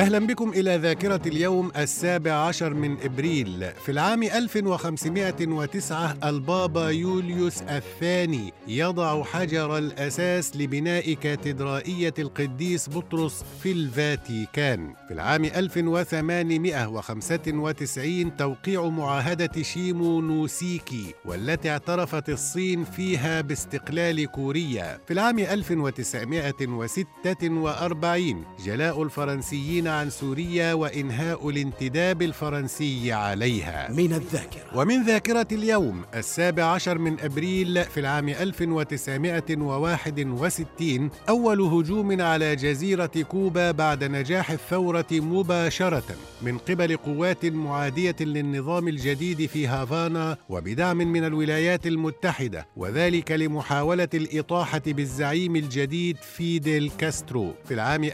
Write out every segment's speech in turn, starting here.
أهلا بكم إلى ذاكرة اليوم السابع عشر من إبريل في العام 1509 البابا يوليوس الثاني يضع حجر الأساس لبناء كاتدرائية القديس بطرس في الفاتيكان. في العام 1895 توقيع معاهدة شيمو نوسيكي والتي اعترفت الصين فيها باستقلال كوريا. في العام 1946 جلاء الفرنسيين عن سوريا وإنهاء الانتداب الفرنسي عليها. من الذاكرة. ومن ذاكرة اليوم السابع عشر من أبريل في العام 1961 أول هجوم على جزيرة كوبا بعد نجاح الثورة مباشرة من قبل قوات معادية للنظام الجديد في هافانا وبدعم من الولايات المتحدة وذلك لمحاولة الإطاحة بالزعيم الجديد فيديل كاسترو. في العام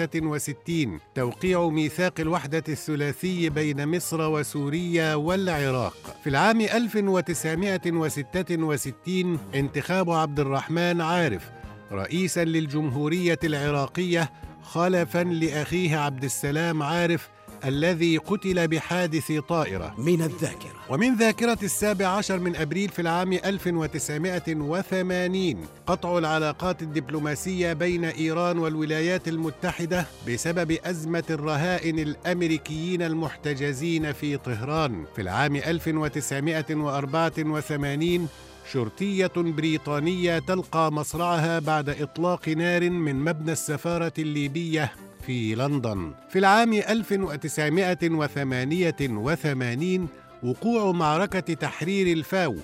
1963 توقيع ميثاق الوحدة الثلاثي بين مصر وسوريا والعراق. في العام 1966 انتخاب عبد الرحمن عارف رئيسا للجمهورية العراقية خلفا لأخيه عبد السلام عارف الذي قتل بحادث طائرة. من الذاكرة. ومن ذاكرة السابع عشر من أبريل في العام 1980 قطع العلاقات الدبلوماسية بين إيران والولايات المتحدة بسبب أزمة الرهائن الأمريكيين المحتجزين في طهران. في العام 1984 شرطية بريطانية تلقى مصرعها بعد إطلاق نار من مبنى السفارة الليبية. في لندن في العام 1988 وقوع معركة تحرير الفاو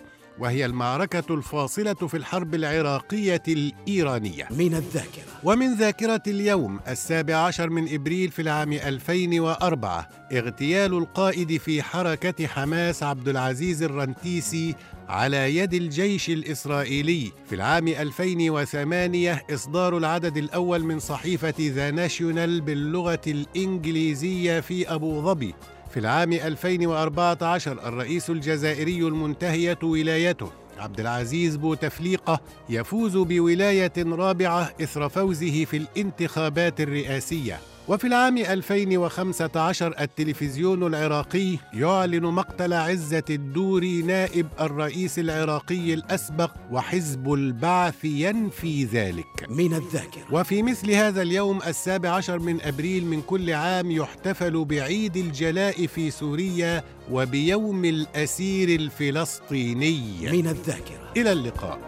وهي المعركة الفاصلة في الحرب العراقية الإيرانية. من الذاكرة. ومن ذاكرة اليوم السابع عشر من إبريل في العام 2004 اغتيال القائد في حركة حماس عبد العزيز الرنتيسي على يد الجيش الإسرائيلي في العام 2008 إصدار العدد الأول من صحيفة ذا ناشيونال باللغة الإنجليزية في أبو ظبي. في العام 2014 الرئيس الجزائري المنتهية ولايته عبد العزيز بوتفليقة يفوز بولاية رابعة إثر فوزه في الانتخابات الرئاسية. وفي العام 2015 التلفزيون العراقي يعلن مقتل عزة الدوري نائب الرئيس العراقي الأسبق وحزب البعث ينفي ذلك. من الذاكرة. وفي مثل هذا اليوم السابع عشر من أبريل من كل عام يحتفل بعيد الجلاء في سوريا وبيوم الأسير الفلسطيني. من الذاكرة. إلى اللقاء.